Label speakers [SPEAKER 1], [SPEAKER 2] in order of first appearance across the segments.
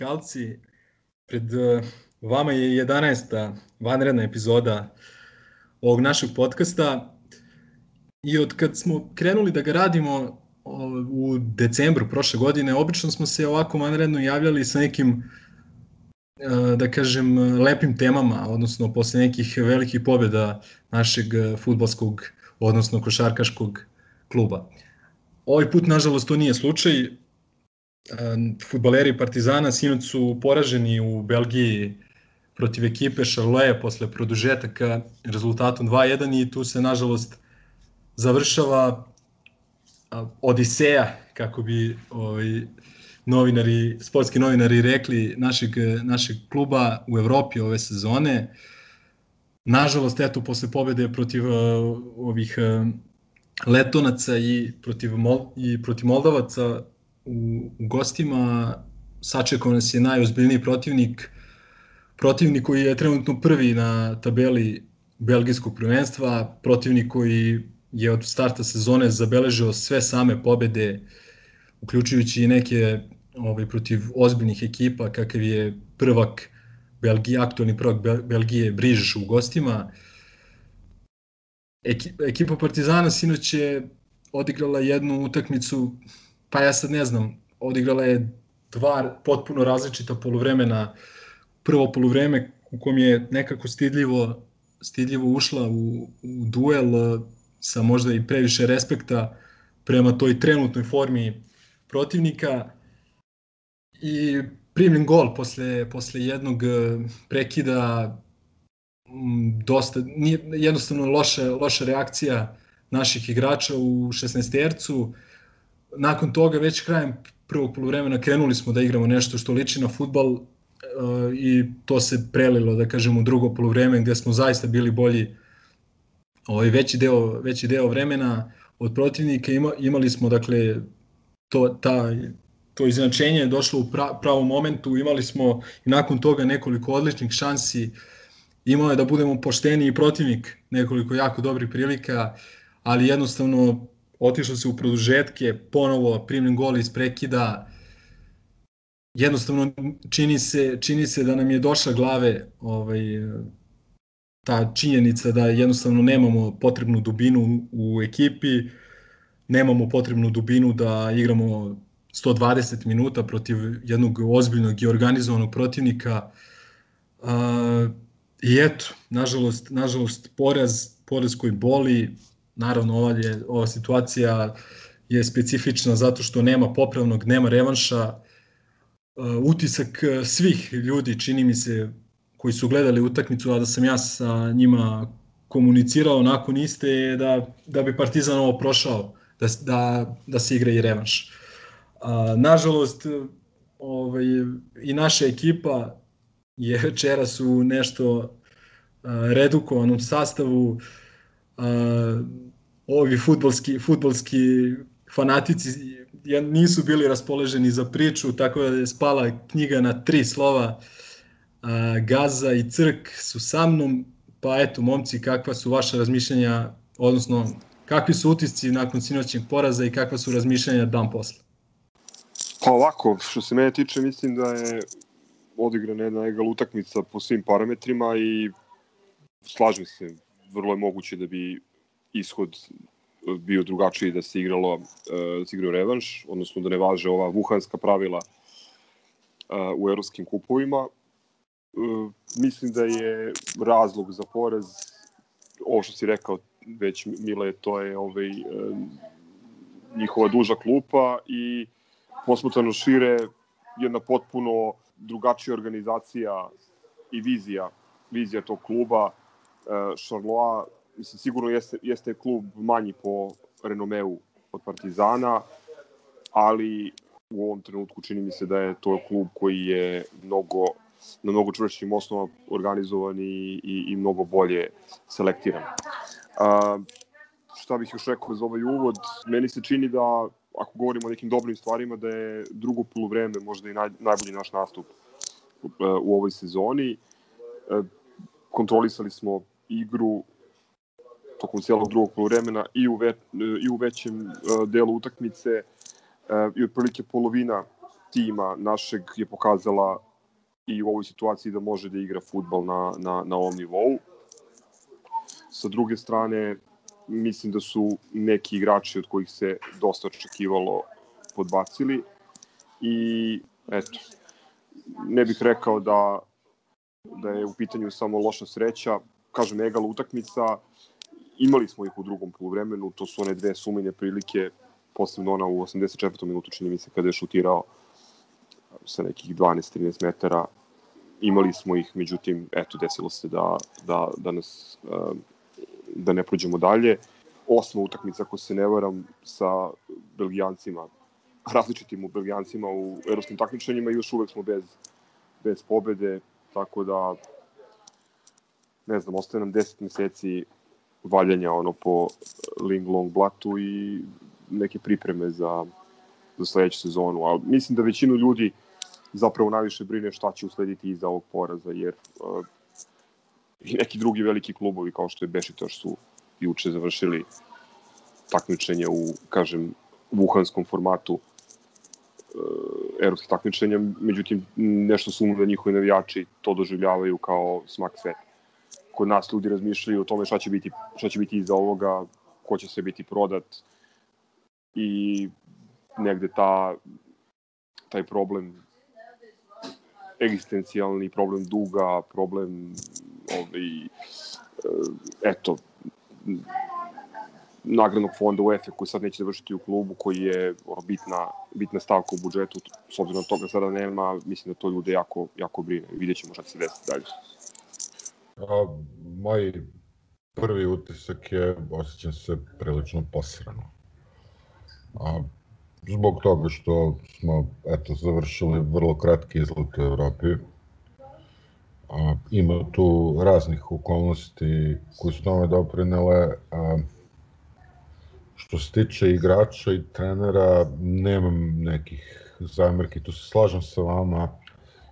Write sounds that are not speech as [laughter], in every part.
[SPEAKER 1] veče, histerikalci. Pred uh, vama je 11. vanredna epizoda ovog našeg podcasta i od kad smo krenuli da ga radimo u decembru prošle godine, obično smo se ovako vanredno javljali sa nekim uh, da kažem, lepim temama, odnosno posle nekih velikih pobjeda našeg futbalskog, odnosno košarkaškog kluba. Ovaj put, nažalost, to nije slučaj futbaleri Partizana sinoć su poraženi u Belgiji protiv ekipe Charleroi posle produžetaka rezultatom 2-1 i tu se nažalost završava odiseja, kako bi ovaj, novinari, sportski novinari rekli, našeg, našeg kluba u Evropi ove sezone. Nažalost, eto, posle pobede protiv uh, ovih uh, Letonaca i protiv, Mol, i protiv Moldavaca u, u gostima sačekao nas je najozbiljniji protivnik, protivnik koji je trenutno prvi na tabeli belgijskog prvenstva, protivnik koji je od starta sezone zabeležio sve same pobede, uključujući i neke ovaj, protiv ozbiljnih ekipa, kakav je prvak Belgije, aktualni prvak Belgije Briž u gostima. Ekipa Partizana sinoć je odigrala jednu utakmicu pa ja sad ne znam, odigrala je dva potpuno različita poluvremena. Prvo poluvreme u kom je nekako stidljivo, stidljivo ušla u, u duel e, sa možda i previše respekta prema toj trenutnoj formi protivnika. I primljen gol posle, posle jednog e, prekida. Dosta, nije, jednostavno loša, loša reakcija naših igrača u 16 tercu nakon toga već krajem prvog polovremena krenuli smo da igramo nešto što liči na futbal uh, i to se prelilo, da kažem, u drugo polovreme gde smo zaista bili bolji ovaj, veći, deo, veći deo vremena od protivnika. Ima, imali smo, dakle, to, ta, to izinačenje je došlo u pra, pravom momentu, imali smo i nakon toga nekoliko odličnih šansi, imao je da budemo pošteni i protivnik nekoliko jako dobrih prilika, ali jednostavno otišlo se u produžetke, ponovo primljen gol iz prekida, jednostavno čini se, čini se da nam je došla glave ovaj, ta činjenica da jednostavno nemamo potrebnu dubinu u ekipi, nemamo potrebnu dubinu da igramo 120 minuta protiv jednog ozbiljnog i organizovanog protivnika. I eto, nažalost, nažalost poraz, poraz koji boli, Naravno, ova, je, ova situacija je specifična zato što nema popravnog, nema revanša. Uh, utisak svih ljudi, čini mi se, koji su gledali utakmicu, a da sam ja sa njima komunicirao nakon iste, je da, da bi Partizan ovo prošao, da, da, da se igra i revanš. A, nažalost, ovaj, i naša ekipa je [laughs] večeras u nešto a, redukovanom sastavu. A, ovi futbolski, futbolski fanatici nisu bili raspoloženi za priču, tako da je spala knjiga na tri slova. Gaza i Crk su sa mnom, pa eto, momci, kakva su vaša razmišljanja, odnosno kakvi su utisci nakon sinoćnjeg poraza i kakva su razmišljanja dan posle?
[SPEAKER 2] Pa ovako, što se mene tiče, mislim da je odigrana jedna egal utakmica po svim parametrima i slažem se, vrlo je moguće da bi ishod bio drugačiji da se igralo e, da se igrao revanš, odnosno da ne važe ova vuhanska pravila e, u evropskim kupovima. Mislim da je razlog za poraz ovo što si rekao već Mile, to je ovaj, njihova duža klupa i posmutrano šire jedna potpuno drugačija organizacija i vizija, vizija tog kluba. Charlois mislim, sigurno jeste, jeste klub manji po renomeu od Partizana, ali u ovom trenutku čini mi se da je to klub koji je mnogo na mnogo čvršćim osnovama organizovan i, i, i mnogo bolje selektiran. A, šta bih još rekao za ovaj uvod, meni se čini da, ako govorimo o nekim dobrim stvarima, da je drugo polovreme možda i naj, najbolji naš nastup u ovoj sezoni. Kontrolisali smo igru, tokom cijelog drugog polovremena i u, ve, i u većem uh, delu utakmice uh, i otprilike polovina tima našeg je pokazala i u ovoj situaciji da može da igra futbal na, na, na ovom nivou. Sa druge strane, mislim da su neki igrači od kojih se dosta očekivalo podbacili i eto, ne bih rekao da, da je u pitanju samo loša sreća, kažem, egala utakmica, imali smo ih u drugom poluvremenu, to su one dve sumine prilike, posebno ona u 84. minutu, čini mi se, kada je šutirao sa nekih 12-13 metara, imali smo ih, međutim, eto, desilo se da, da, da nas da ne prođemo dalje. Osma utakmica, ako se ne varam, sa Belgijancima, različitim u Belgijancima u evropskim takmičenjima i još uvek smo bez, bez pobede, tako da ne znam, ostaje nam 10 meseci valjanja ono po Linglong blatu i neke pripreme za, za sledeću sezonu, ali mislim da većinu ljudi zapravo najviše brine šta će uslediti iza ovog poraza, jer uh, i neki drugi veliki klubovi kao što je Bešitaš su juče završili takmičenje u, kažem, wuhanskom formatu uh, evropskih takmičenja, međutim nešto su da njihovi navijači to doživljavaju kao smak sveta. Kod nas ljudi razmišljaju o tome šta će biti, šta će biti iza ovoga, ko će se biti prodat i negde ta, taj problem egzistencijalni problem duga, problem ovaj, eto, nagradnog fonda UEFA koji sad neće završiti u klubu, koji je ono, bitna, bitna stavka u budžetu, s obzirom na toga sada nema, mislim da to ljude jako, jako brine. Vidjet ćemo šta će se desiti dalje.
[SPEAKER 3] A, moj prvi utisak je, osjećam se prilično posrano. A, zbog toga što smo eto, završili vrlo kratki izlet u Evropi. A, ima tu raznih okolnosti koji su tome doprinele. A, što se tiče igrača i trenera, nemam nekih zamerki, tu se slažem sa vama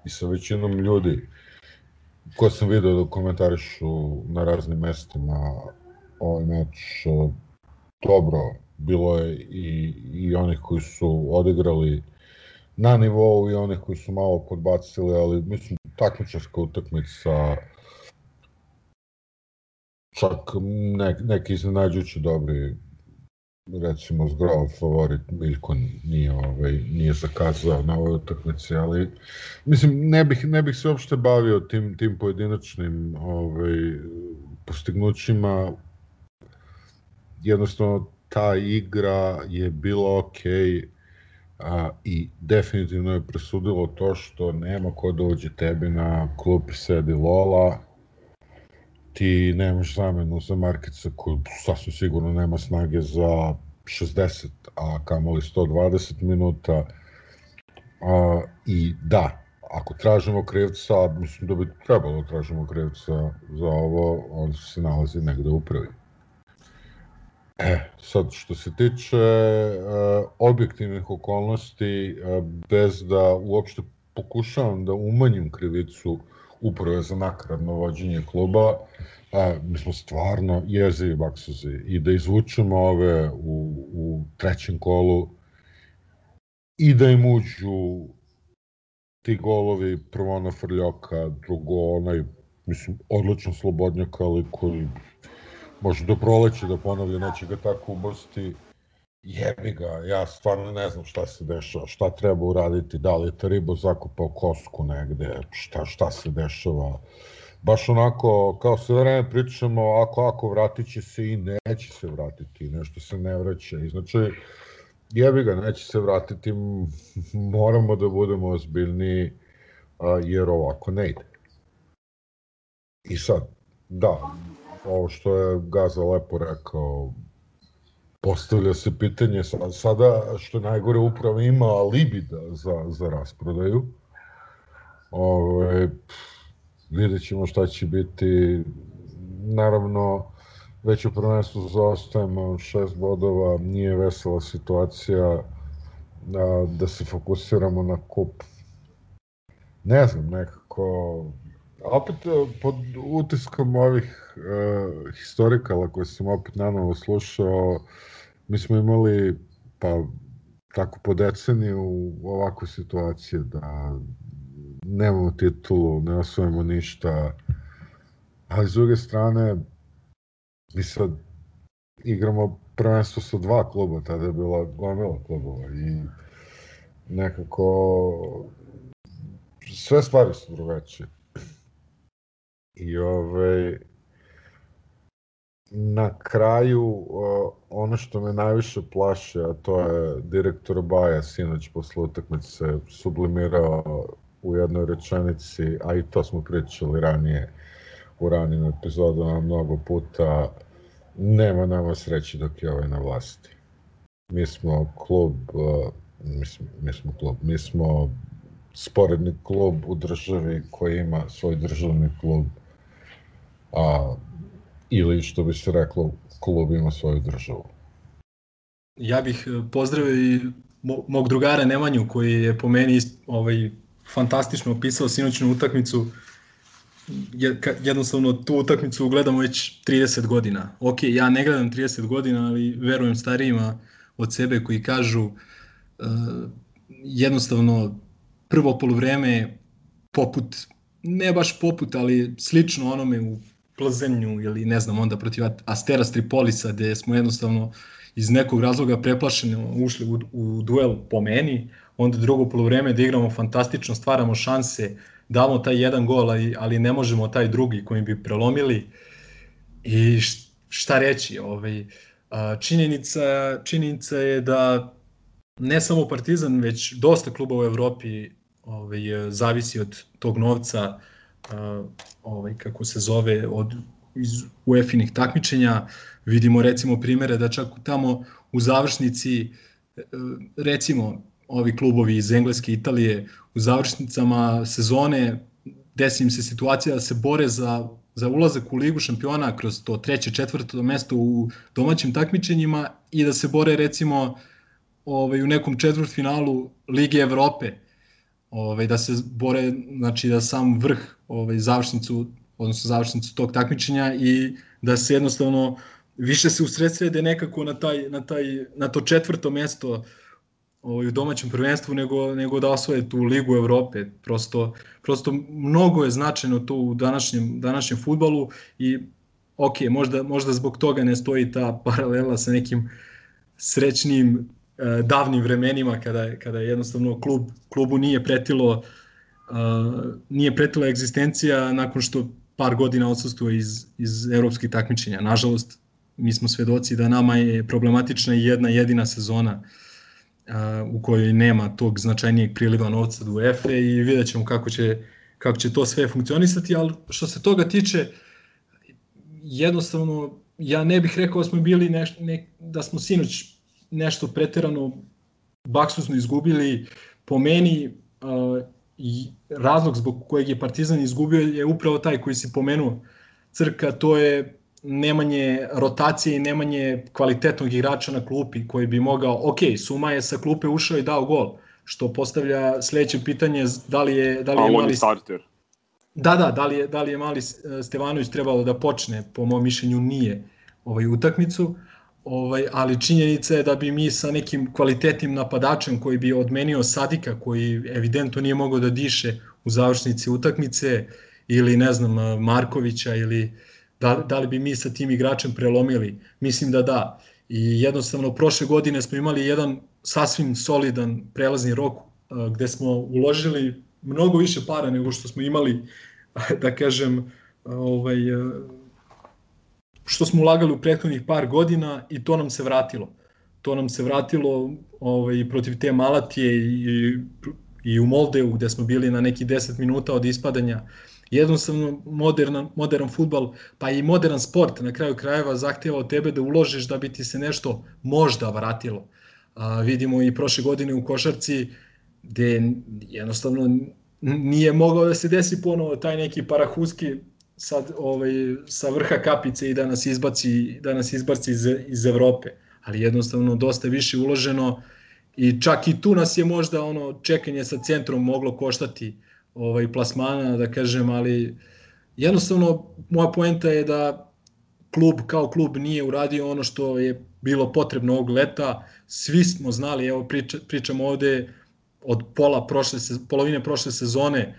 [SPEAKER 3] i sa većinom ljudi koje sam video da komentarišu na raznim mestima ovaj meč dobro bilo je i, i onih koji su odigrali na nivou i onih koji su malo podbacili, ali mislim takmičarska utakmica čak ne, neki iznenađujući dobri recimo zgrov favorit Miljko nije, ovaj, nije zakazao na ovoj utakmici, ali mislim ne bih, ne bih se uopšte bavio tim, tim pojedinačnim ovaj, postignućima. Jednostavno ta igra je bila ok a, i definitivno je presudilo to što nema ko dođe tebi na klupi sedi Lola, ti nemaš zamenu za Markica koji sasvim sigurno nema snage za 60, a kamoli 120 minuta. A, I da, ako tražimo krivca, mislim da bi trebalo da tražimo krivca za ovo, on se nalazi negde u prvi. E, sad što se tiče e, objektivnih okolnosti, e, bez da uopšte pokušavam da umanjim krivicu uprave za nakaradno vođenje kluba, e, mi smo stvarno jezivi baksuzi i da izvučemo ove u, u trećem kolu i da im uđu ti golovi, prvo ona Frljoka, drugo onaj, mislim, odlično slobodnjak, ali koji može do proleća da ponavlja, neće ga tako ubostiti. Jebi ga, ja stvarno ne znam šta se dešava, šta treba uraditi, da li je Taribo zakupao kosku negde, šta, šta se dešava. Baš onako, kao sve vreme pričamo, ako, ako vratit će se i neće se vratiti, nešto se ne vraća. I znači, jebi ga, neće se vratiti, moramo da budemo ozbiljni, jer ovako ne ide. I sad, da, ovo što je Gaza lepo rekao, postavlja se pitanje sada što najgore upravo ima libida za, za rasprodaju. Ove, vidjet ćemo šta će biti. Naravno, već u prvenstvu zaostajemo šest bodova, nije vesela situacija da, da se fokusiramo na kup. Ne znam, nekako opet e, pod utiskom ovih uh, historikala koje sam opet nanovo slušao, mi smo imali pa tako po deceniju u ovakve situacije da nemamo titulu, ne osvojimo ništa, ali s druge strane mi sad igramo prvenstvo sa dva kluba, tada je bila gomila klubova i nekako sve stvari su drugačije. I ovaj, na kraju ono što me najviše plaše, a to je direktor Baja sinoć posle utakmice sublimirao u jednoj rečenici, a i to smo pričali ranije u ranim epizodama mnogo puta, nema nama sreće dok je ovaj na vlasti. Mi smo klub, mi smo, mi smo klub, mi smo sporedni klub u državi koji ima svoj državni klub, a, ili što bi se reklo, klub ima svoju državu.
[SPEAKER 1] Ja bih e, pozdravio i mog drugara Nemanju koji je po meni ovaj, fantastično opisao sinoćnu utakmicu. Jednostavno tu utakmicu gledamo već 30 godina. Ok, ja ne gledam 30 godina, ali verujem starijima od sebe koji kažu uh, jednostavno prvo polovreme poput, ne baš poput, ali slično onome u Plzenju ili ne znam onda protiv Astera Stripolisa gde smo jednostavno iz nekog razloga preplašeni ušli u, u duel po meni, onda drugo polovreme da igramo fantastično, stvaramo šanse, damo taj jedan gol, ali, ali ne možemo taj drugi koji bi prelomili. I šta reći, ovaj, činjenica, činjenica je da ne samo Partizan, već dosta kluba u Evropi ovaj, zavisi od tog novca, ovaj, kako se zove, od iz UEFA-inih takmičenja. Vidimo recimo primere da čak tamo u završnici, recimo ovi klubovi iz Engleske i Italije u završnicama sezone desi im se situacija da se bore za, za ulazak u ligu šampiona kroz to treće, četvrto mesto u domaćim takmičenjima i da se bore recimo ovaj, u nekom četvrtfinalu Lige Evrope ovaj, da se bore, znači da sam vrh ovaj, završnicu, odnosno završnicu tog takmičenja i da se jednostavno više se usredsrede nekako na, taj, na, taj, na to četvrto mesto ovaj, u domaćem prvenstvu nego, nego da osvoje tu Ligu Evrope. Prosto, prosto mnogo je značajno to u današnjem, današnjem futbalu i ok, možda, možda zbog toga ne stoji ta [laughs] paralela sa nekim srećnim davnim vremenima kada, kada jednostavno klub, klubu nije pretilo uh, nije pretila egzistencija nakon što par godina odsustuje iz, iz evropskih takmičenja. Nažalost, mi smo svedoci da nama je problematična jedna jedina sezona uh, u kojoj nema tog značajnijeg priliva novca do UEFA i vidjet ćemo kako će, kako će to sve funkcionisati, ali što se toga tiče, jednostavno, ja ne bih rekao da smo bili neš, ne, da smo sinoć nešto preterano baksuzno izgubili. Po meni, uh, razlog zbog kojeg je Partizan izgubio je upravo taj koji si pomenuo, Crka, to je nemanje rotacije i nemanje kvalitetnog igrača na klupi koji bi mogao, ok, Suma je sa klupe ušao i dao gol, što postavlja sledeće pitanje da li je, da li je
[SPEAKER 2] mali... starter.
[SPEAKER 1] Da, da, da li je, da li je mali Stevanović trebalo da počne, po mom mišljenju nije ovaj utakmicu, ovaj, ali činjenica je da bi mi sa nekim kvalitetnim napadačem koji bi odmenio Sadika, koji evidentno nije mogao da diše u završnici utakmice, ili ne znam, Markovića ili Da, da li bi mi sa tim igračem prelomili? Mislim da da. I jednostavno prošle godine smo imali jedan sasvim solidan prelazni rok gde smo uložili mnogo više para nego što smo imali, [laughs] da kažem, ovaj, što smo ulagali u prethodnih par godina i to nam se vratilo. To nam se vratilo ovaj, protiv te Malatije i, i u Moldeu gde smo bili na neki 10 minuta od ispadanja Jednostavno, modernan, modern futbal, pa i modern sport na kraju krajeva zahteva od tebe da uložiš da bi ti se nešto možda vratilo. A, vidimo i prošle godine u košarci gde jednostavno nije mogao da se desi ponovo taj neki parahuski sad ovaj sa vrha kapice i da nas izbaci da nas izbaci iz, iz Evrope ali jednostavno dosta više uloženo i čak i tu nas je možda ono čekanje sa centrom moglo koštati ovaj, plasmana, da kažem, ali jednostavno moja poenta je da klub kao klub nije uradio ono što je bilo potrebno ovog leta. Svi smo znali, evo priča, pričamo ovde od pola prošle, polovine prošle sezone,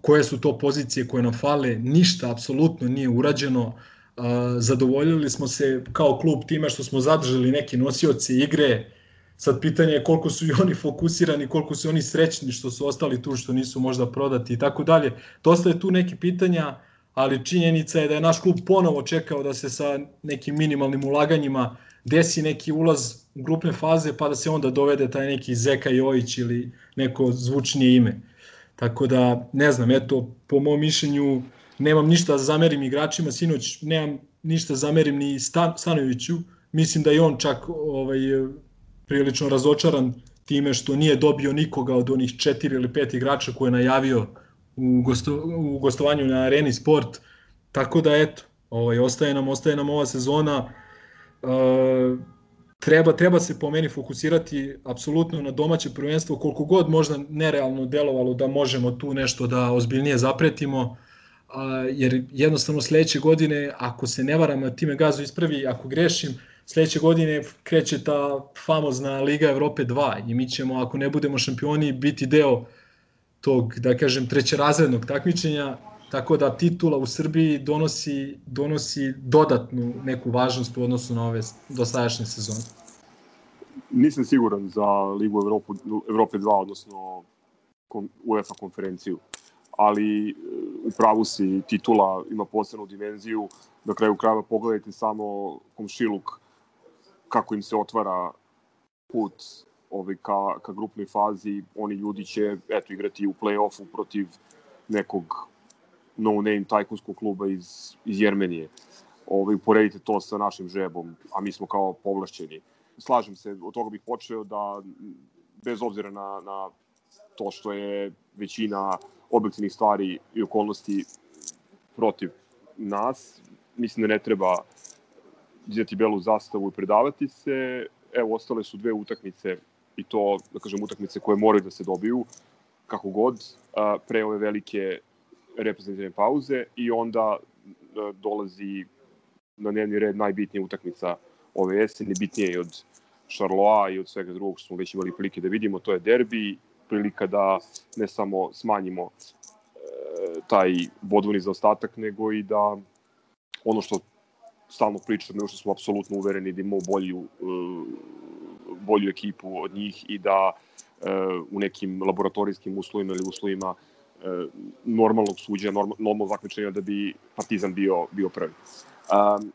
[SPEAKER 1] koje su to pozicije koje nam fale, ništa apsolutno nije urađeno. Zadovoljili smo se kao klub time što smo zadržali neke nosioce igre, Sad pitanje je koliko su i oni fokusirani, koliko su oni srećni što su ostali tu, što nisu možda prodati i tako dalje. Dosta je tu neki pitanja, ali činjenica je da je naš klub ponovo čekao da se sa nekim minimalnim ulaganjima desi neki ulaz u grupne faze pa da se onda dovede taj neki Zeka Jojić ili neko zvučnije ime. Tako da, ne znam, eto, po mom mišljenju nemam ništa da zamerim igračima, sinoć nemam ništa da zamerim ni Stan, Stanoviću, mislim da je on čak ovaj, prilično razočaran time što nije dobio nikoga od onih četiri ili pet igrača koje je najavio u, gosto, u gostovanju na Areni Sport. Tako da eto, ovaj, ostaje nam, ostaje nam ova sezona. E, treba, treba se po meni fokusirati apsolutno na domaće prvenstvo, koliko god možda nerealno delovalo da možemo tu nešto da ozbiljnije zapretimo, a, jer jednostavno sledeće godine, ako se ne varam, time gazu ispravi, ako grešim, sledeće godine kreće ta famozna Liga Evrope 2 i mi ćemo, ako ne budemo šampioni, biti deo tog, da kažem, trećerazrednog takmičenja, tako da titula u Srbiji donosi, donosi dodatnu neku važnost u odnosu na ove dosadašnje sezone.
[SPEAKER 2] Nisam siguran za Ligu Evropu, Evrope 2, odnosno UEFA konferenciju, ali e, u pravu si titula ima posebnu dimenziju, na kraju krajeva pogledajte samo komšiluk kako im se otvara put ovaj, ka, ka grupnoj fazi, oni ljudi će eto, igrati u play-offu protiv nekog no-name tajkunskog kluba iz, iz Jermenije. Ovaj, uporedite to sa našim žebom, a mi smo kao povlašćeni. Slažem se, od toga bih počeo da, bez obzira na, na to što je većina objektivnih stvari i okolnosti protiv nas, mislim da ne treba dizati belu zastavu i predavati se. Evo, ostale su dve utakmice i to, da kažem, utakmice koje moraju da se dobiju, kako god, pre ove velike reprezentativne pauze i onda dolazi na dnevni red najbitnija utakmica ove jeseni, bitnije i od Charloa i od svega drugog što smo već imali prilike da vidimo, to je derbi, prilika da ne samo smanjimo e, taj bodovni zaostatak, nego i da ono što stalno pričamo, što smo apsolutno uvereni da imamo bolju, uh, bolju ekipu od njih i da u nekim laboratorijskim uslovima ili uslovima normalnog suđa, normal, normalnog zaključenja da bi Partizan bio, bio prvi. Um,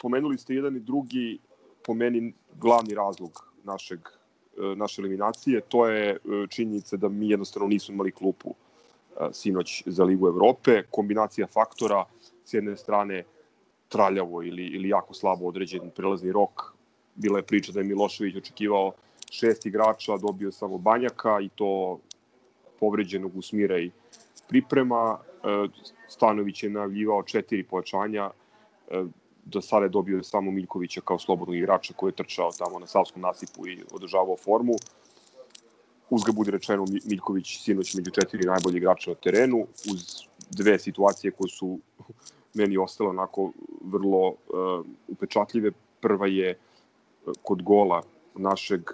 [SPEAKER 2] pomenuli ste jedan i drugi, po meni, glavni razlog našeg, naše eliminacije, to je činjenica da mi jednostavno nismo imali klupu sinoć za Ligu Evrope, kombinacija faktora, s jedne strane traljavo ili, ili jako slabo određen prelazni rok. Bila je priča da je Milošević očekivao šest igrača, dobio samo Banjaka i to povređenog usmira i priprema. E, Stanović je najavljivao četiri pojačanja, e, do sada je dobio samo Miljkovića kao slobodnog igrača koji je trčao tamo na Savskom nasipu i održavao formu. Uzga bude rečeno, Miljković sinoć među četiri najbolji igrača na terenu, uz dve situacije koje su [laughs] meni ostale onako vrlo uh, upečatljive. Prva je kod gola našeg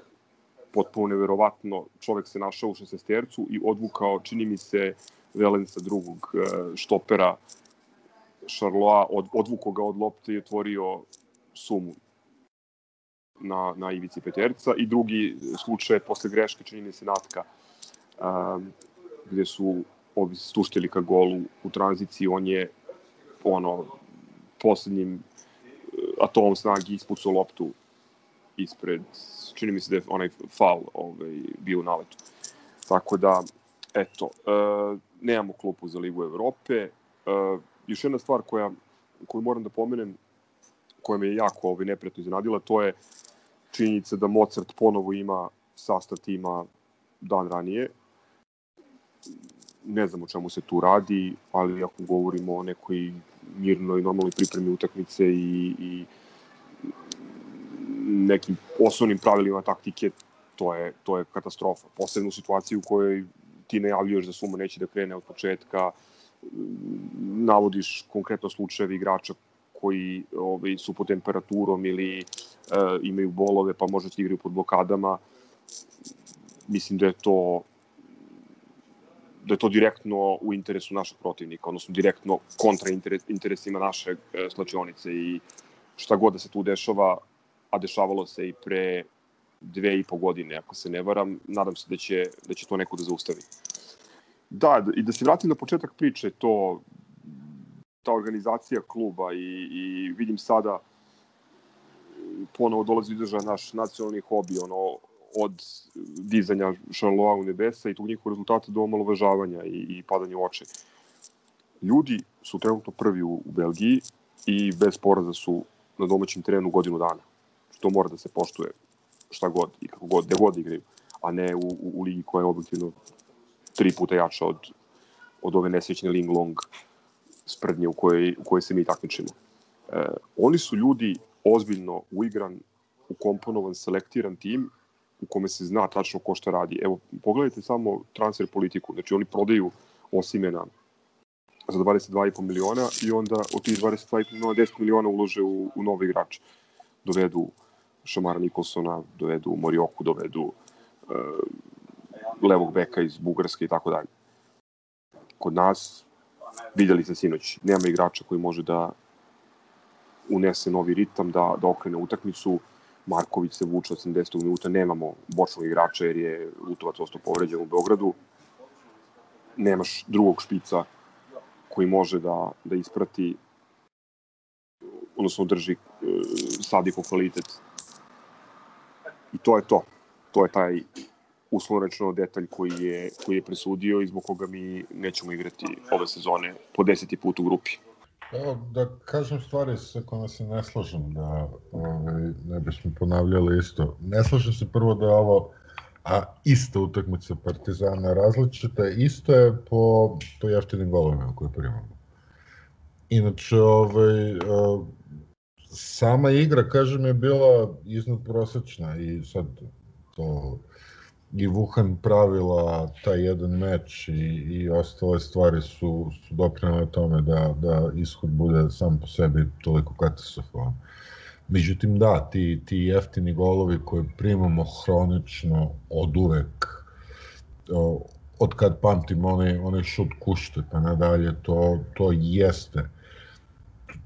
[SPEAKER 2] potpuno neverovatno čovek se našao u šestestercu i odvukao, čini mi se, Velenca drugog uh, štopera Šarloa, od, odvukao ga od lopte i otvorio sumu na, na ivici peterca. I drugi slučaj posle greške čini mi se Natka um, gde su ovi stuštili ka golu u tranziciji, on je ono, poslednjim e, atomom snagi ispucao loptu ispred, čini mi se da je onaj fal ovaj, bio u naletu. Tako da, eto, e, nemamo klupu za Ligu Evrope. E, još jedna stvar koja, koju moram da pomenem, koja me je jako ovaj, nepretno iznadila, to je činjenica da Mozart ponovo ima sastav tima dan ranije ne znam o čemu se tu radi, ali ako govorimo o nekoj mirnoj, normalnoj pripremi utakmice i, i nekim osnovnim pravilima taktike, to je, to je katastrofa. Posebno u situaciji u kojoj ti najavljuješ da suma neće da krene od početka, navodiš konkretno slučajeve igrača koji ovaj, su pod temperaturom ili uh, imaju bolove pa možda će igraju pod blokadama. Mislim da je to da je to direktno u interesu našeg protivnika, odnosno direktno kontra interesima naše e, slačionice i šta god da se tu dešava, a dešavalo se i pre dve i po godine, ako se ne varam, nadam se da će, da će to neko da zaustavi. Da, i da se vratim na početak priče, to ta organizacija kluba i, i vidim sada ponovo dolazi izražaja naš nacionalni hobi, ono, od dizanja Šarloa u nebesa i tog njihovog rezultata do omalovažavanja i, i padanja u oči. Ljudi su trenutno prvi u, u Belgiji i bez poraza su na domaćem terenu godinu dana. Što mora da se poštuje šta god i kako god, gde god igraju, a ne u, u, u ligi koja je objektivno tri puta jača od, od ove nesvećne Ling Long sprednje u kojoj, u kojoj se mi takmičimo. E, oni su ljudi ozbiljno uigran, ukomponovan, selektiran tim u kome se zna tačno ko šta radi. Evo, pogledajte samo transfer politiku. Znači, oni prodaju Osimena za 22,5 miliona i onda od tih 22,5 miliona 10 miliona ulože u, u nove igrače. Dovedu Šamara Nikolsona, dovedu Morioku, dovedu uh, levog beka iz Bugarske i tako dalje. Kod nas, videli ste sinoć, nema igrača koji može da unese novi ritam, da, da okrene utakmicu. Marković se vuče 80. minuta, nemamo bočnog igrača jer je Lutovac ostao povređen u Beogradu. Nemaš drugog špica koji može da, da isprati odnosno drži e, sadiko kvalitet. I to je to. To je taj uslovno detalj koji je, koji je presudio i zbog koga mi nećemo igrati ove sezone po deseti put u grupi.
[SPEAKER 3] Evo, da kažem stvari sa kojima se ne slažem, da ovaj, ne bismo ponavljali isto. Ne slažem se prvo da je ovo a ista utakmica Partizana različita, isto je po, po jeftinim golovima koje primamo. Inače, ovaj, sama igra, kažem, je bila iznad prosečna i sad to i Wuhan pravila taj jedan meč i, i ostale stvari su, su doprinale tome da, da ishod bude sam po sebi toliko katastrofalan. Međutim, da, ti, ti jeftini golovi koje primamo hronično od uvek, od kad pamtim onaj, onaj šut kušte pa nadalje, to, to jeste,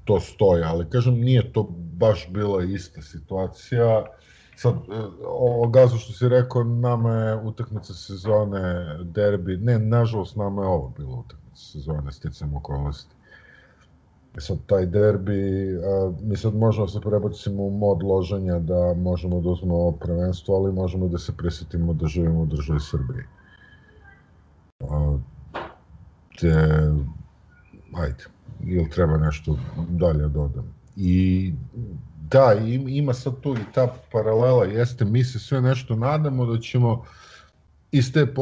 [SPEAKER 3] to stoje, ali kažem, nije to baš bila ista situacija, Sad, e, o gazu što si rekao, nama je utakmica sezone derbi, ne, nažalost, nama je ovo bilo utakmica sezone, sticam okolnosti. E sad, taj derbi, a, mi sad možemo da se prebacimo u mod loženja da možemo da uzmemo ovo prvenstvo, ali možemo da se prisetimo da živimo u državi Srbiji. A, te, ajde, ili treba nešto dalje da dodam. I da, ima sad tu i ta paralela, jeste, mi se sve nešto nadamo da ćemo iz te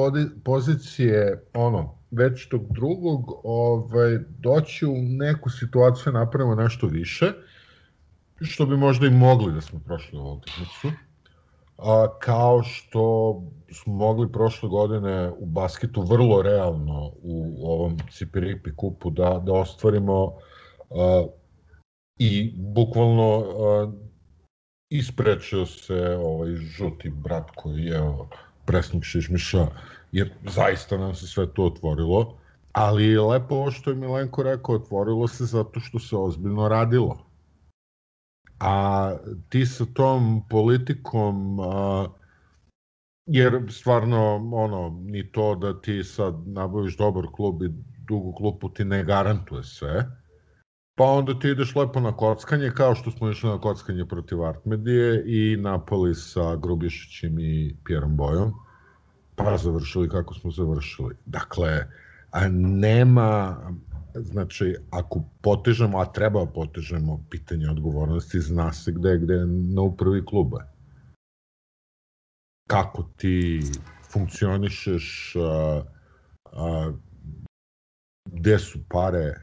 [SPEAKER 3] pozicije, ono, već tog drugog, ovaj, doći u neku situaciju da napravimo nešto više, što bi možda i mogli da smo prošli u utakmicu. A, kao što smo mogli prošle godine u basketu vrlo realno u ovom Cipiripi kupu da, da ostvarimo a, i bukvalno uh, isprečio se ovaj žuti brat koji je presnik Šišmiša, jer zaista nam se sve to otvorilo, ali lepo ovo što je Milenko rekao, otvorilo se zato što se ozbiljno radilo. A ti sa tom politikom, a, jer stvarno, ono, ni to da ti sad nabaviš dobar klub i dugu klupu ti ne garantuje sve, Pa onda ti ideš lepo na kockanje, kao što smo išli na kockanje protiv Artmedije i napali sa Grubišićim i Pjerom Bojom, pa završili kako smo završili. Dakle, a nema, znači, ako potežemo, a treba da potežemo pitanje odgovornosti, zna se gde, gde na upravi kluba. Kako ti funkcionišeš, a, a, gde su pare,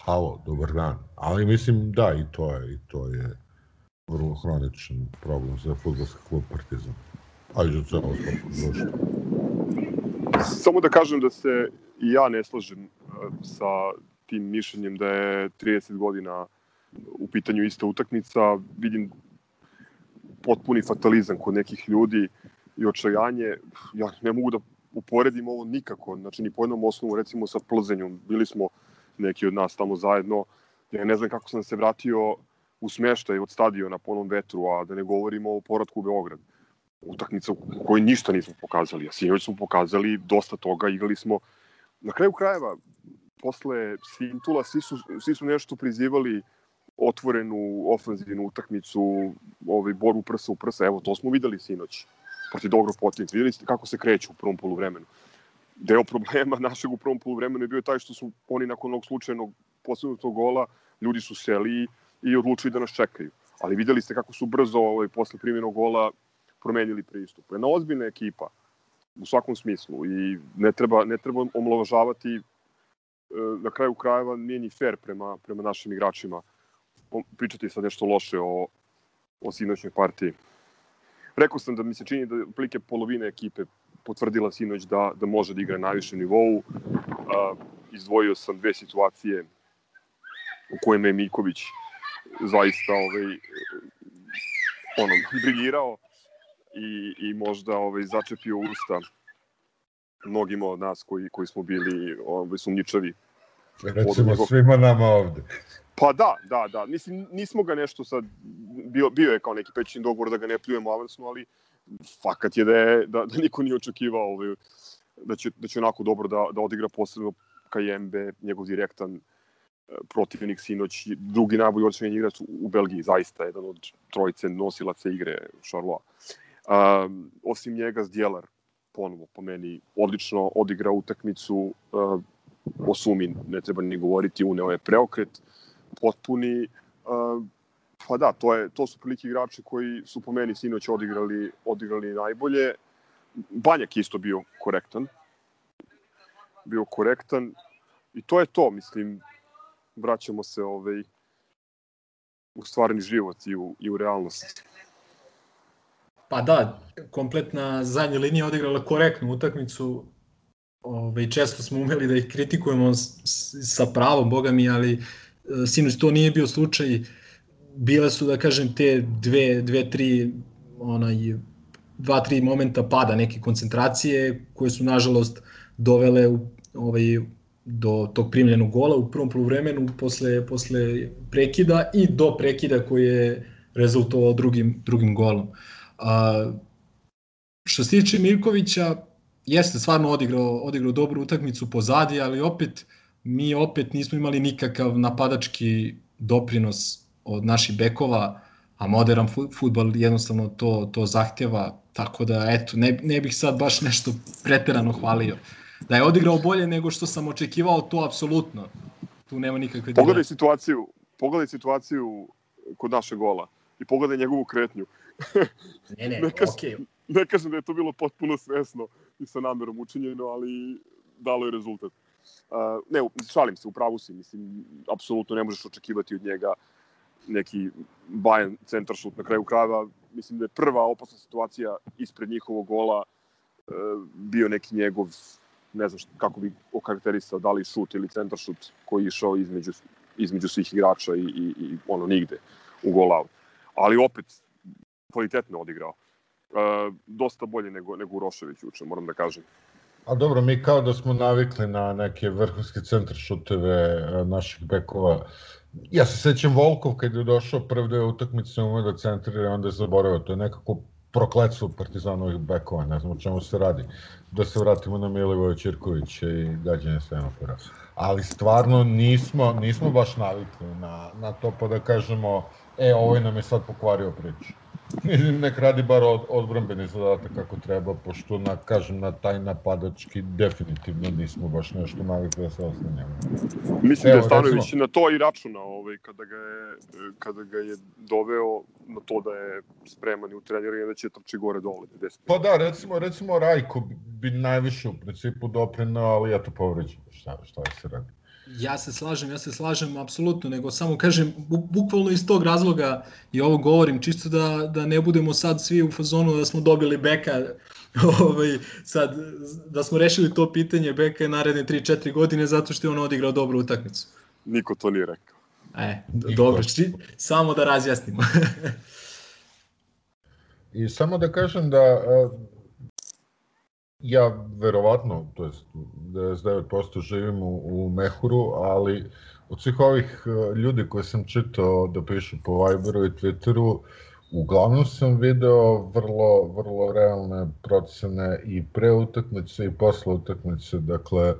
[SPEAKER 3] halo, dobar dan. Ali mislim da i to je, i to je vrlo hroničan problem za futbolski klub Partizan. A i za celo društvo.
[SPEAKER 2] Samo da kažem da se i ja ne slažem uh, sa tim mišljenjem da je 30 godina u pitanju ista utakmica, vidim potpuni fatalizam kod nekih ljudi i očajanje. Ja ne mogu da uporedim ovo nikako, znači ni po jednom osnovu, recimo sa Plzenjom, bili smo neki od nas tamo zajedno, ja ne znam kako sam se vratio u smeštaj od stadiona po onom vetru, a da ne govorimo o poradku u Beograd. Utakmica u kojoj ništa nismo pokazali, a sinoć smo pokazali dosta toga, igrali smo na kraju krajeva, posle Sintula, svi su, svi su nešto prizivali otvorenu ofenzivnu utakmicu, ovaj borbu prsa u prsa. Evo, to smo videli sinoć protiv dobrog protivnika. Videli ste kako se kreću u prvom poluvremenu. Deo problema [laughs] našeg u prvom poluvremenu je bio taj što su oni nakon onog slučajnog poslednjeg gola, ljudi su seli i odlučili da nas čekaju. Ali videli ste kako su brzo ovaj, posle primjenog gola promenili pristup. Jedna ozbiljna ekipa u svakom smislu i ne treba, ne treba omalovažavati e, na kraju krajeva nije ni fair prema, prema našim igračima pričati sad nešto loše o, o sinoćnoj partiji. Rekao sam da mi se čini da plike polovine ekipe potvrdila sinoć da, da može da igra na najvišem nivou. A, izdvojio sam dve situacije u kojima je Miković zaista ovaj, ono, [laughs] briljirao i, i možda ovaj, začepio usta mnogima od nas koji, koji smo bili ovaj, sumnjičavi.
[SPEAKER 3] Recimo njegov... svima nama ovde.
[SPEAKER 2] Pa da, da, da. Mislim, nismo ga nešto sad, bio, bio je kao neki pećin dogovor da ga ne pljujemo avansno, ali fakat je da, je, da, da niko nije očekivao ovaj, da, će, da će onako dobro da, da odigra posebno Kajembe, njegov direktan e, protivnik sinoć, drugi najbolji odličan igrač u Belgiji, zaista jedan od trojice nosilaca igre Charlois. Um, osim njega, Zdjelar, ponovo po meni, odlično odigra utakmicu, uh, o Sumi ne treba ni govoriti, uneo je preokret, potpuni, uh, pa da, to, je, to su prilike igrači koji su po meni sinoć odigrali, odigrali najbolje. Banjak isto bio korektan. Bio korektan. I to je to, mislim, vraćamo se ovaj, u stvarni život i u, i u realnost.
[SPEAKER 1] Pa da, kompletna zadnja linija odigrala korektnu utakmicu. Ove, često smo umeli da ih kritikujemo sa pravom, boga mi, ali e, sinoć to nije bio slučaj. Bile su, da kažem, te dve, dve tri onaj, dva, tri momenta pada neke koncentracije koje su nažalost dovele u, ovaj, do tog primljenog gola u prvom poluvremenu posle, posle prekida i do prekida koji je rezultovao drugim, drugim golom. A, što se tiče Mirkovića, jeste stvarno odigrao, odigrao dobru utakmicu pozadi, ali opet mi opet nismo imali nikakav napadački doprinos od naših bekova, a modern futbal jednostavno to, to zahtjeva, tako da eto, ne, ne bih sad baš nešto preterano hvalio. Da je odigrao bolje nego što sam očekivao, to apsolutno. Tu nema nikakve
[SPEAKER 2] Pogledaj situaciju, pogledaj situaciju kod našeg gola i pogledaj njegovu kretnju.
[SPEAKER 1] Ne, ne, ne kažem, okay.
[SPEAKER 2] ne kažem da je to bilo potpuno svesno i sa namerom učinjeno, ali dalo je rezultat. Uh, ne, šalim se, u pravu si, mislim, apsolutno ne možeš očekivati od njega neki Bayern centar šut na kraju krajeva. Mislim da je prva opasna situacija ispred njihovog gola uh, bio neki njegov ne znam kako bi okarakterisao, da li šut ili centar šut koji je išao između, između svih igrača i, i, i ono nigde u gol out. Ali opet, kvalitetno odigrao. Uh, dosta bolje nego, nego Urošević uče, moram da kažem.
[SPEAKER 3] A dobro, mi kao da smo navikli na neke vrhunske centar šuteve e, naših bekova. Ja se sećam Volkov kad je došao prve utakmice ume da centrira, onda je zaboravio. To je nekako prokletstvo Partizanovih bekova, ne znam o čemu se radi. Da se vratimo na Milivoja Čirkovića i gađanje Senofora. Ali stvarno nismo, nismo baš navikli na, na to, pa da kažemo, e, ovaj nam je sad pokvario priču. Mislim, nek radi bar od, odbrambeni zadatak kako treba, pošto, na, kažem, na taj napadački definitivno nismo baš nešto navikli da se oslanjamo.
[SPEAKER 2] Mislim Evo, da je Stanović recimo... na to i računao ovaj, kada, ga je, kada ga je doveo na to da je spreman i u treniranje da će trči gore dole.
[SPEAKER 3] Pa da, recimo, recimo Rajko bi najviše u principu doprinao, ali ja to povređam. Šta, šta se radi?
[SPEAKER 1] Ja se slažem, ja se slažem apsolutno, nego samo kažem, bukvalno iz tog razloga i ovo govorim, čisto da, da ne budemo sad svi u fazonu da smo dobili beka, [laughs] ovaj, sad, da smo rešili to pitanje beka naredne 3-4 godine zato što je on odigrao dobru utakmicu.
[SPEAKER 2] Niko to nije rekao.
[SPEAKER 1] E, dobro, či, samo da razjasnimo. [laughs]
[SPEAKER 3] I samo da kažem da ja verovatno, to jest 99% živim u, u Mehuru, ali od svih ovih ljudi koje sam čitao da pišu po Viberu i Twitteru, uglavnom sam video vrlo, vrlo realne procene i pre utakmice i posle utakmice, dakle,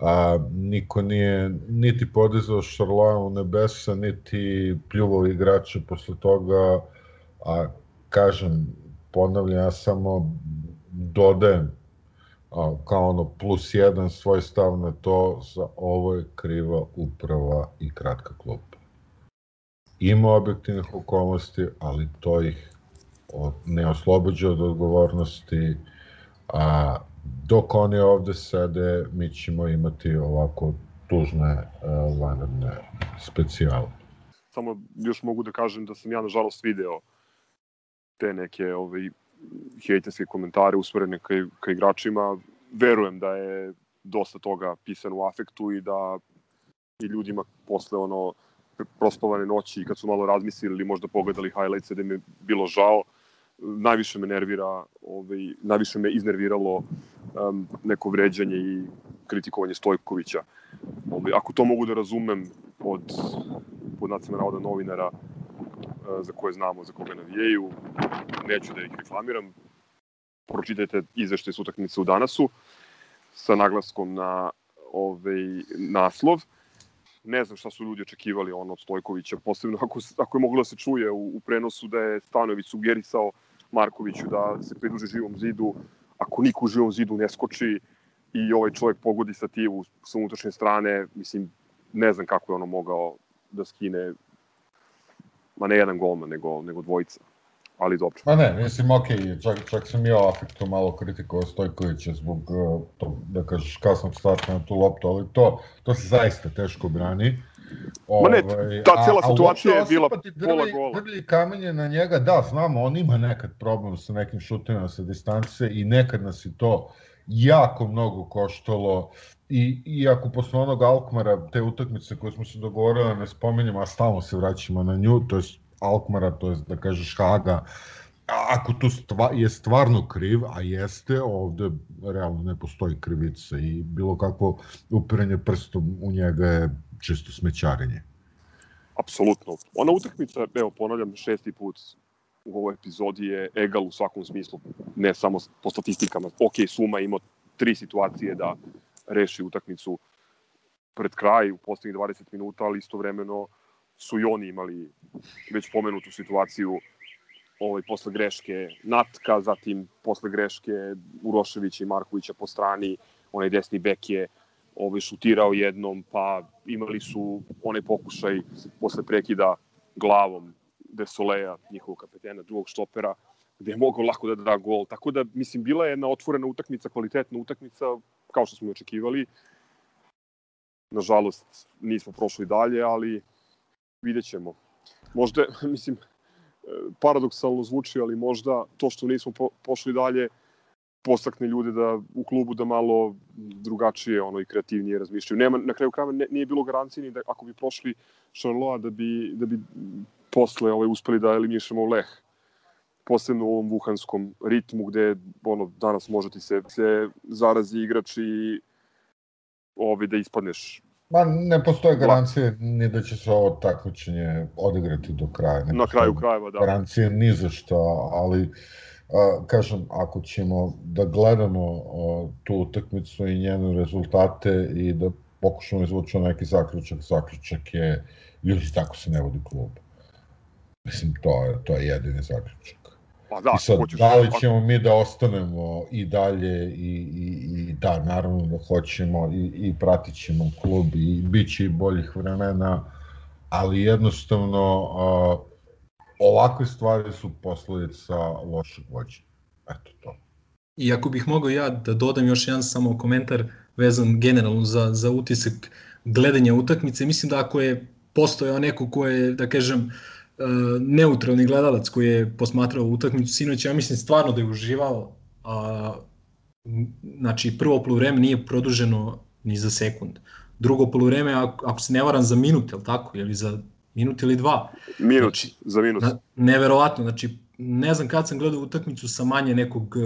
[SPEAKER 3] a, niko nije niti podizao Šarloja u nebesa, niti pljuvao igrače posle toga, a kažem, ponavljam, ja samo dodajem kao ono plus jedan svoj stav na to, za ovo je kriva uprava i kratka klupa. Ima objektivnih okolnosti, ali to ih ne oslobođa od odgovornosti, a dok oni ovde sede, mi ćemo imati ovako tužne uh, vanredne specijale.
[SPEAKER 2] Samo još mogu da kažem da sam ja nažalost video te neke ovaj, hejterske komentare usmerene ka, ka igračima. Verujem da je dosta toga pisano u afektu i da i ljudima posle ono prospavane noći kad su malo razmislili ili možda pogledali highlights da im je bilo žao najviše me nervira, ovaj, najviše me iznerviralo um, neko vređanje i kritikovanje Stojkovića. Ovaj, ako to mogu da razumem od pod nacima navoda novinara za koje znamo, za koga navijaju, neću da ih reklamiram. Pročitajte izvešte s utakmice u danasu sa naglaskom na ovaj, naslov. Ne znam šta su ljudi očekivali ono od Stojkovića, posebno ako, ako je moglo da se čuje u, u prenosu da je Stanović sugerisao Markoviću da se pridruži živom zidu, ako niko u živom zidu ne skoči i ovaj čovjek pogodi stativu sa unutrašnje strane, mislim, ne znam kako je ono mogao da skine ma ne jedan golman, nego, nego dvojica. Ali dobro.
[SPEAKER 3] Ma ne, mislim, ok, čak, čak sam ja afektu malo kritikovao Stojkovića zbog, uh, to, da kažeš, kasnog starta na tu loptu, ali to, to se zaista teško brani.
[SPEAKER 2] Ma ne, ovaj, ta cela situacija je bila pola gola.
[SPEAKER 3] Drli kamenje na njega, da, znamo, on ima nekad problem sa nekim šutima sa distance i nekad nas i to jako mnogo koštalo i iako posle onog Alkmara te utakmice koje smo se dogovorili ne spominjamo, a stalno se vraćamo na nju, to je Alkmara, to je da kažeš Haga, ako to stva, je stvarno kriv, a jeste, ovde realno ne postoji krivica i bilo kakvo upiranje prstom u njega je čisto smećarenje.
[SPEAKER 2] Apsolutno. Ona utakmica, evo ponavljam šesti put u ovoj epizodi je egal u svakom smislu, ne samo po statistikama. Ok, Suma ima tri situacije da reši utakmicu pred kraj u poslednjih 20 minuta, ali istovremeno su i oni imali već pomenutu situaciju ovaj, posle greške Natka, zatim posle greške Uroševića i Markovića po strani, onaj desni bek je ovaj, šutirao jednom, pa imali su onaj pokušaj posle prekida glavom Desoleja, njihovog kapetena, drugog štopera, gde je mogao lako da da gol. Tako da, mislim, bila je jedna otvorena utakmica, kvalitetna utakmica, kao što smo i očekivali. Nažalost, nismo prošli dalje, ali vidjet ćemo. Možda, [laughs] mislim, paradoksalno zvuči, ali možda to što nismo po, pošli dalje postakne ljude da u klubu da malo drugačije ono i kreativnije razmišljaju. Nema na kraju krajeva nije bilo garancije ni da ako bi prošli Charloa da bi da bi posle ovaj uspeli da eliminišemo Leh posebno u ovom vuhanskom ritmu gde ono danas može ti se se zarazi igrač i ovaj da ispadneš
[SPEAKER 3] Ma ne postoje garancije ni da će se ovo takmičenje odigrati do kraja. Ne
[SPEAKER 2] Na kraju krajeva, da.
[SPEAKER 3] Garancije ni za što, ali a, kažem, ako ćemo da gledamo a, tu utakmicu i njene rezultate i da pokušamo izvući neki zaključak, zaključak je ljudi tako se ne vodi klub. Mislim, to je, to je jedini zaključak.
[SPEAKER 2] Pa da,
[SPEAKER 3] I sad, hoćeš, da li ćemo mi da ostanemo i dalje i, i, i da, naravno da hoćemo i, i pratit ćemo klub i bit će i boljih vremena, ali jednostavno a, ovakve stvari su posledica lošeg vođa. Eto to.
[SPEAKER 1] I ako bih mogao ja da dodam još jedan samo komentar vezan generalno za, za utisak gledanja utakmice, mislim da ako je postojao neko ko je, da kažem, E, neutralni gledalac koji je posmatrao utakmicu sinoć, ja mislim stvarno da je uživao, a, znači prvo vreme nije produženo ni za sekund. drugo polovreme, ako, ako se ne varam, za minut, je tako? Ili za minut ili dva?
[SPEAKER 2] Minut, znači, za minut. Na,
[SPEAKER 1] neverovatno, znači ne znam kad sam gledao utakmicu sa manje nekog e,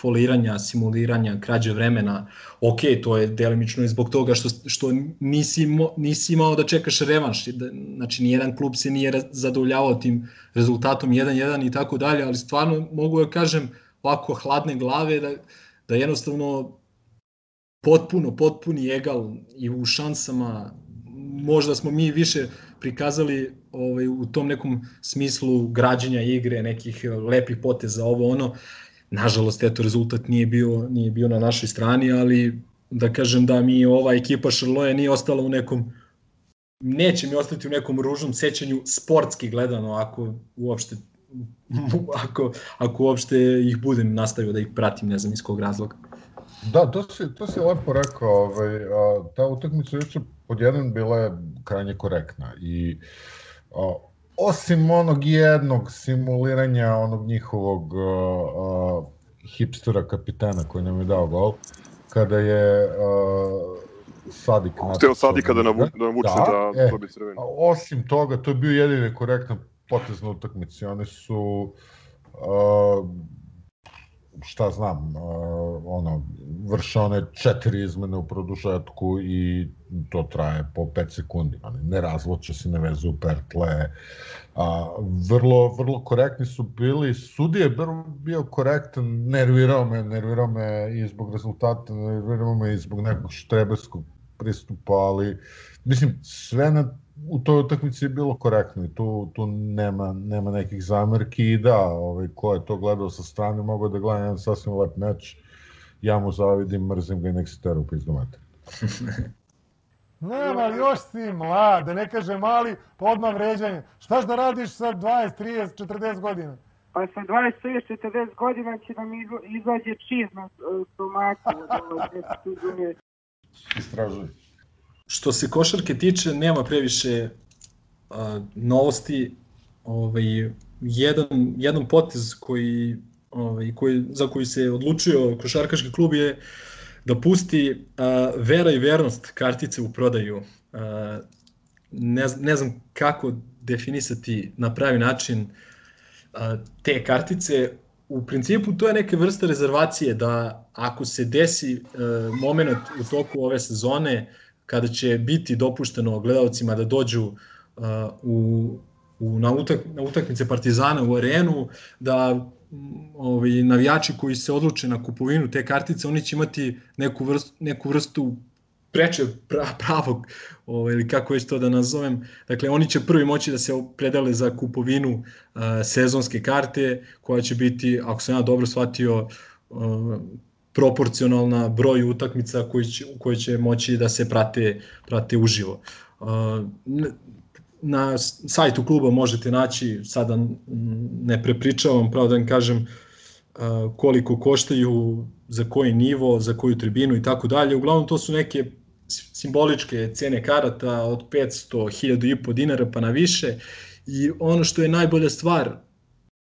[SPEAKER 1] foliranja, simuliranja, krađe vremena, ok, to je delimično i zbog toga što, što nisi, mo, nisi imao da čekaš revanš, da, znači nijedan klub se nije zadovoljavao tim rezultatom 1-1 i tako dalje, ali stvarno mogu da kažem ovako hladne glave da, da jednostavno potpuno, potpuni egal i u šansama, možda smo mi više prikazali ovaj, u tom nekom smislu građenja igre, nekih lepih poteza, ovo ono. Nažalost, eto, rezultat nije bio, nije bio na našoj strani, ali da kažem da mi ova ekipa Šarloje nije ostala u nekom neće mi ostati u nekom ružnom sećanju sportski gledano ako uopšte [laughs] ako, ako uopšte ih budem nastavio da ih pratim, ne znam iz kog razloga.
[SPEAKER 3] Da, to si, to si lepo rekao. Ovaj, a, ta utakmica juče pod jedan bila je krajnje korektna i a, osim onog jednog simuliranja onog njihovog a, a, hipstera kapitana koji nam je dao gol, kada je a, Sadik
[SPEAKER 2] Hteo Sadika da, navu, da navuče da, da e, dobije crveni.
[SPEAKER 3] Osim toga, to je bio jedini korektan potez na utakmici. Oni su uh, šta znam, uh, ono, vrše one četiri izmene u produžetku i to traje po 5 sekundi. Oni ne razloče se, ne vezu pertle. A, vrlo, vrlo korektni su bili. Sudi je bio korektan, nervirao me, nervirao me i zbog rezultata, nervirao me i zbog nekog štreberskog pristupa, ali mislim, sve na u toj utakmici je bilo korektno i tu, tu nema, nema nekih zamerki i da, ovaj, ko je to gledao sa strane mogao da gleda jedan sasvim lep meč ja mu zavidim, mrzim ga i nek se teru u pizdu mater. [laughs]
[SPEAKER 4] Nema, još si mlad, da ne kaže mali, pa odmah vređanje. Štaš da radiš sa 20, 30, 40 godina?
[SPEAKER 5] Pa sa 20, 30, 40 godina će nam izađe čiz na stomaku.
[SPEAKER 3] Istražuj.
[SPEAKER 1] Što se košarke tiče, nema previše a, novosti. Ovaj, jedan, jedan potez koji, ovaj, koji, za koji se odlučio košarkaški klub je da pusti a, vera i vernost kartice u prodaju. A, ne, ne znam kako definisati na pravi način a, te kartice. U principu to je neka vrsta rezervacije da ako se desi a, moment u toku ove sezone kada će biti dopušteno gledalcima da dođu uh, u, u, na, utak, na utakmice Partizana u arenu, da ovaj, navijači koji se odluče na kupovinu te kartice, oni će imati neku vrstu, neku vrstu preče pravog, ovaj, ili kako već to da nazovem. Dakle, oni će prvi moći da se predale za kupovinu uh, sezonske karte, koja će biti, ako sam ja dobro shvatio, uh, proporcionalna broju utakmica koji će, koji će moći da se prate, prate uživo. Na sajtu kluba možete naći, sada ne prepričavam, pravo da vam kažem, koliko koštaju, za koji nivo, za koju tribinu i tako dalje. Uglavnom to su neke simboličke cene karata od 500, 1000 i po dinara pa na više i ono što je najbolja stvar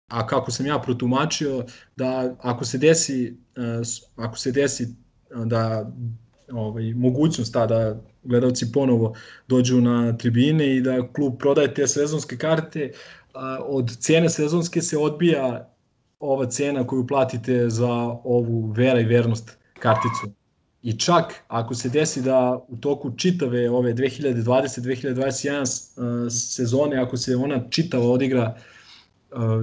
[SPEAKER 1] a kako sam ja protumačio da ako se desi eh, ako se desi eh, da ovaj mogućnost ta da gledalci ponovo dođu na tribine i da klub prodaje te sezonske karte eh, od cene sezonske se odbija ova cena koju platite za ovu vera i vernost karticu. I čak ako se desi da u toku čitave ove 2020-2021 sezone, ako se ona čitava odigra uh,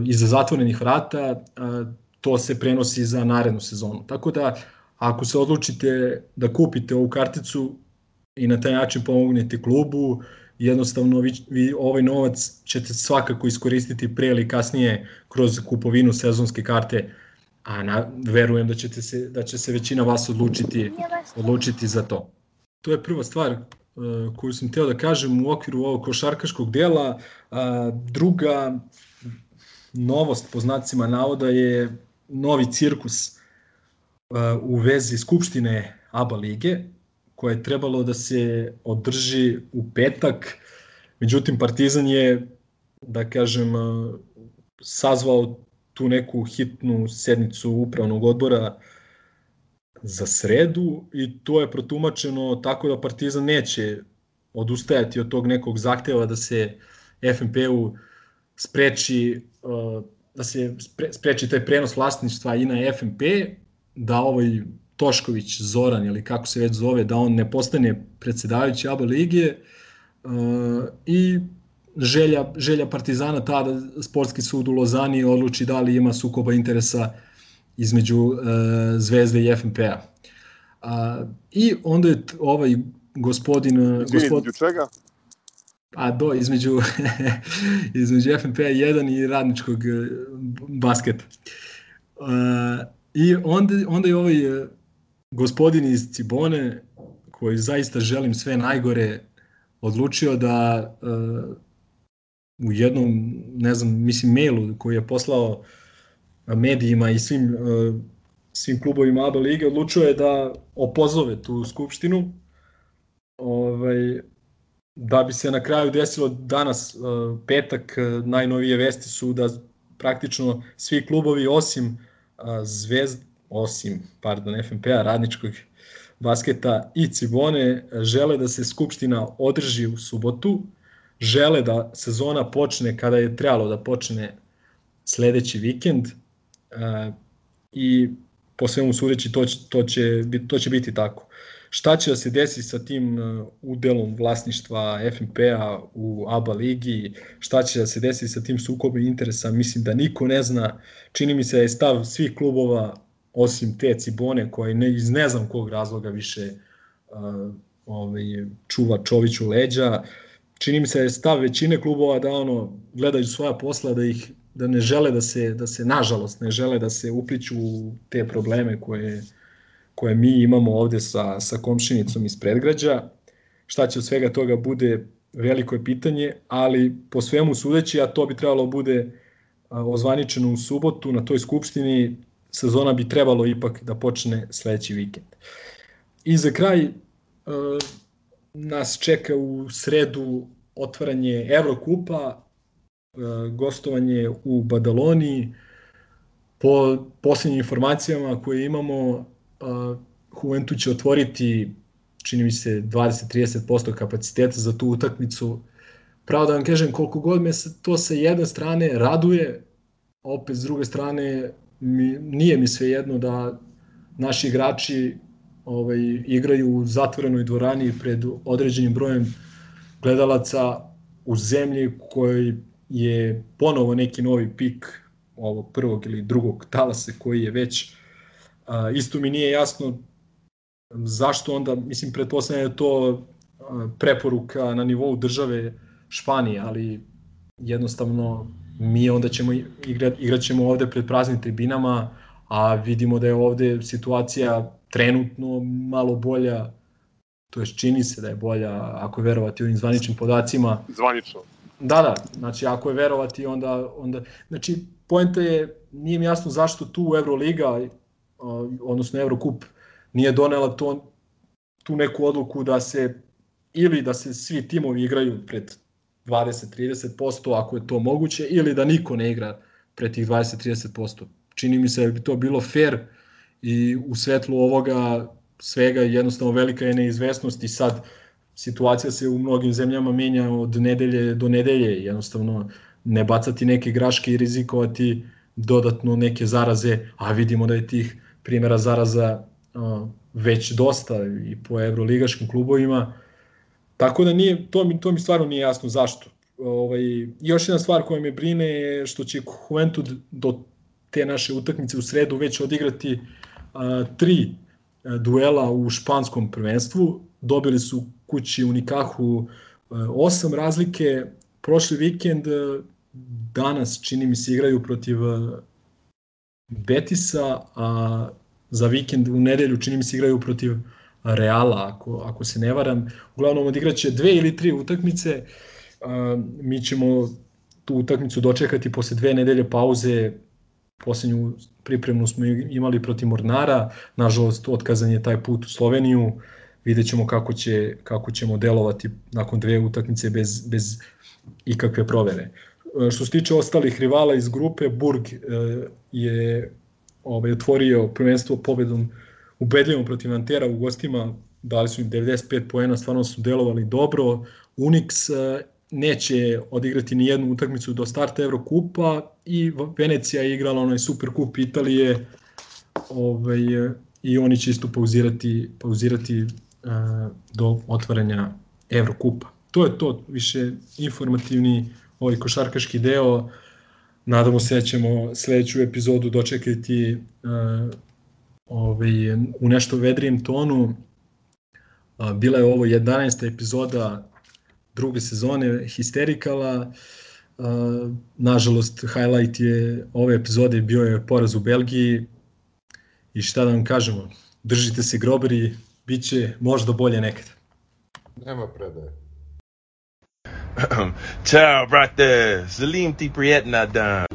[SPEAKER 1] iza zatvorenih vrata, to se prenosi za narednu sezonu. Tako da, ako se odlučite da kupite ovu karticu i na taj način pomognete klubu, jednostavno vi, vi ovaj novac ćete svakako iskoristiti pre ili kasnije kroz kupovinu sezonske karte, a na, verujem da, ćete se, da će se većina vas odlučiti, odlučiti za to. To je prva stvar uh, koju sam teo da kažem u okviru ovog košarkaškog dela. Druga, novost po znacima navoda je novi cirkus uh, u vezi Skupštine ABA lige, koje je trebalo da se održi u petak. Međutim, Partizan je, da kažem, uh, sazvao tu neku hitnu sednicu upravnog odbora za sredu i to je protumačeno tako da Partizan neće odustajati od tog nekog zahteva da se FNP-u spreči da se spreči taj prenos vlasništva i na FNP, da ovaj Tošković Zoran ili kako se već zove, da on ne postane predsedavajući ABA lige uh, i želja, želja Partizana ta da sportski sud u Lozani odluči da li ima sukoba interesa između uh, Zvezde i FNP-a. Uh, I onda je ovaj gospodin...
[SPEAKER 2] Izvini, gospod... čega?
[SPEAKER 1] Pa do, između, [laughs] između FNP 1 i radničkog e, basketa. Uh, I onda, onda je ovaj e, gospodin iz Cibone, koji zaista želim sve najgore, odlučio da u jednom, ne znam, mislim, mailu koji je poslao medijima i svim, svim klubovima ABA lige, odlučio je da opozove tu skupštinu ovaj, da bi se na kraju desilo danas, uh, petak, uh, najnovije vesti su da praktično svi klubovi osim uh, Zvezd, osim, pardon, FNP-a, radničkog basketa i Cibone žele da se Skupština održi u subotu, žele da sezona počne kada je trebalo da počne sledeći vikend i po svemu sudeći to, to, će, to će biti tako. Šta će da se desi sa tim uh, udelom vlasništva FNP-a u ABA ligi, šta će da se desi sa tim sukobom interesa, mislim da niko ne zna. Čini mi se da je stav svih klubova, osim te Cibone, koje ne, iz ne znam kog razloga više uh, ovaj, čuva Čoviću leđa. Čini mi se da je stav većine klubova da ono gledaju svoja posla, da ih da ne žele da se, da se nažalost, ne žele da se upliću u te probleme koje koje mi imamo ovde sa, sa komšinicom iz predgrađa. Šta će od svega toga bude veliko je pitanje, ali po svemu sudeći, a to bi trebalo bude ozvaničeno u subotu na toj skupštini, sezona bi trebalo ipak da počne sledeći vikend. I za kraj nas čeka u sredu otvaranje Evrokupa, gostovanje u Badaloni. Po poslednjim informacijama koje imamo, uh, Juventus će otvoriti čini mi se 20-30% kapaciteta za tu utakmicu. Pravo da vam kažem koliko god me to sa jedne strane raduje, opet s druge strane mi, nije mi sve jedno da naši igrači ovaj, igraju u zatvorenoj dvorani pred određenim brojem gledalaca u zemlji koji je ponovo neki novi pik ovog prvog ili drugog talasa koji je već A, isto mi nije jasno zašto onda, mislim, pretpostavljam da je to preporuka na nivou države Španije, ali jednostavno mi onda ćemo igrat, igrat ćemo ovde pred praznim tribinama, a vidimo da je ovde situacija trenutno malo bolja, to je čini se da je bolja, ako je verovati ovim zvaničnim podacima.
[SPEAKER 2] Zvanično.
[SPEAKER 1] Da, da, znači ako je verovati onda, onda znači poenta je, nije mi jasno zašto tu Euroliga odnosno Eurocup nije donela to, tu neku odluku da se ili da se svi timovi igraju pred 20-30% ako je to moguće ili da niko ne igra pred tih 20-30%. Čini mi se da bi to bilo fair i u svetlu ovoga svega jednostavno velika je neizvesnost i sad situacija se u mnogim zemljama menja od nedelje do nedelje, jednostavno ne bacati neke graške i rizikovati dodatno neke zaraze, a vidimo da je tih primjera zaraza već dosta i po evroligaškim klubovima. Tako da nije, to mi, to mi stvarno nije jasno zašto. Ovaj, još jedna stvar koja me brine je što će Juventud do te naše utakmice u sredu već odigrati a, tri a, duela u španskom prvenstvu. Dobili su kući u Nikahu a, osam razlike. Prošli vikend danas čini mi se igraju protiv Betisa, a za vikend u nedelju čini mi se igraju protiv Reala, ako, ako se ne varam. Uglavnom odigraće dve ili tri utakmice. A, mi ćemo tu utakmicu dočekati posle dve nedelje pauze. Poslednju pripremnu smo imali protiv Mornara. Nažalost, otkazan je taj put u Sloveniju. Vidjet ćemo kako, će, kako ćemo delovati nakon dve utakmice bez, bez ikakve provere. Što se tiče ostalih rivala iz grupe, Burg e, je ovaj, otvorio prvenstvo pobedom ubedljivo protiv Antera u gostima, dali su im 95 poena, stvarno su delovali dobro. Unix e, neće odigrati ni jednu utakmicu do starta Evrokupa i Venecija je igrala onaj Super Kup Italije ovaj, i oni će isto pauzirati, pauzirati do otvaranja Evrokupa. To je to, više informativni ovaj košarkaški deo. Nadamo se da ćemo sledeću epizodu dočekati uh, ovaj, u nešto vedrijem tonu. Uh, bila je ovo 11. epizoda druge sezone Histerikala. Uh, nažalost, highlight je ove epizode bio je poraz u Belgiji i šta da vam kažemo, držite se groberi, bit će možda bolje nekad.
[SPEAKER 3] Nema predaje. [clears throat]
[SPEAKER 6] Ciao, brate. Salim ti prijetna dan.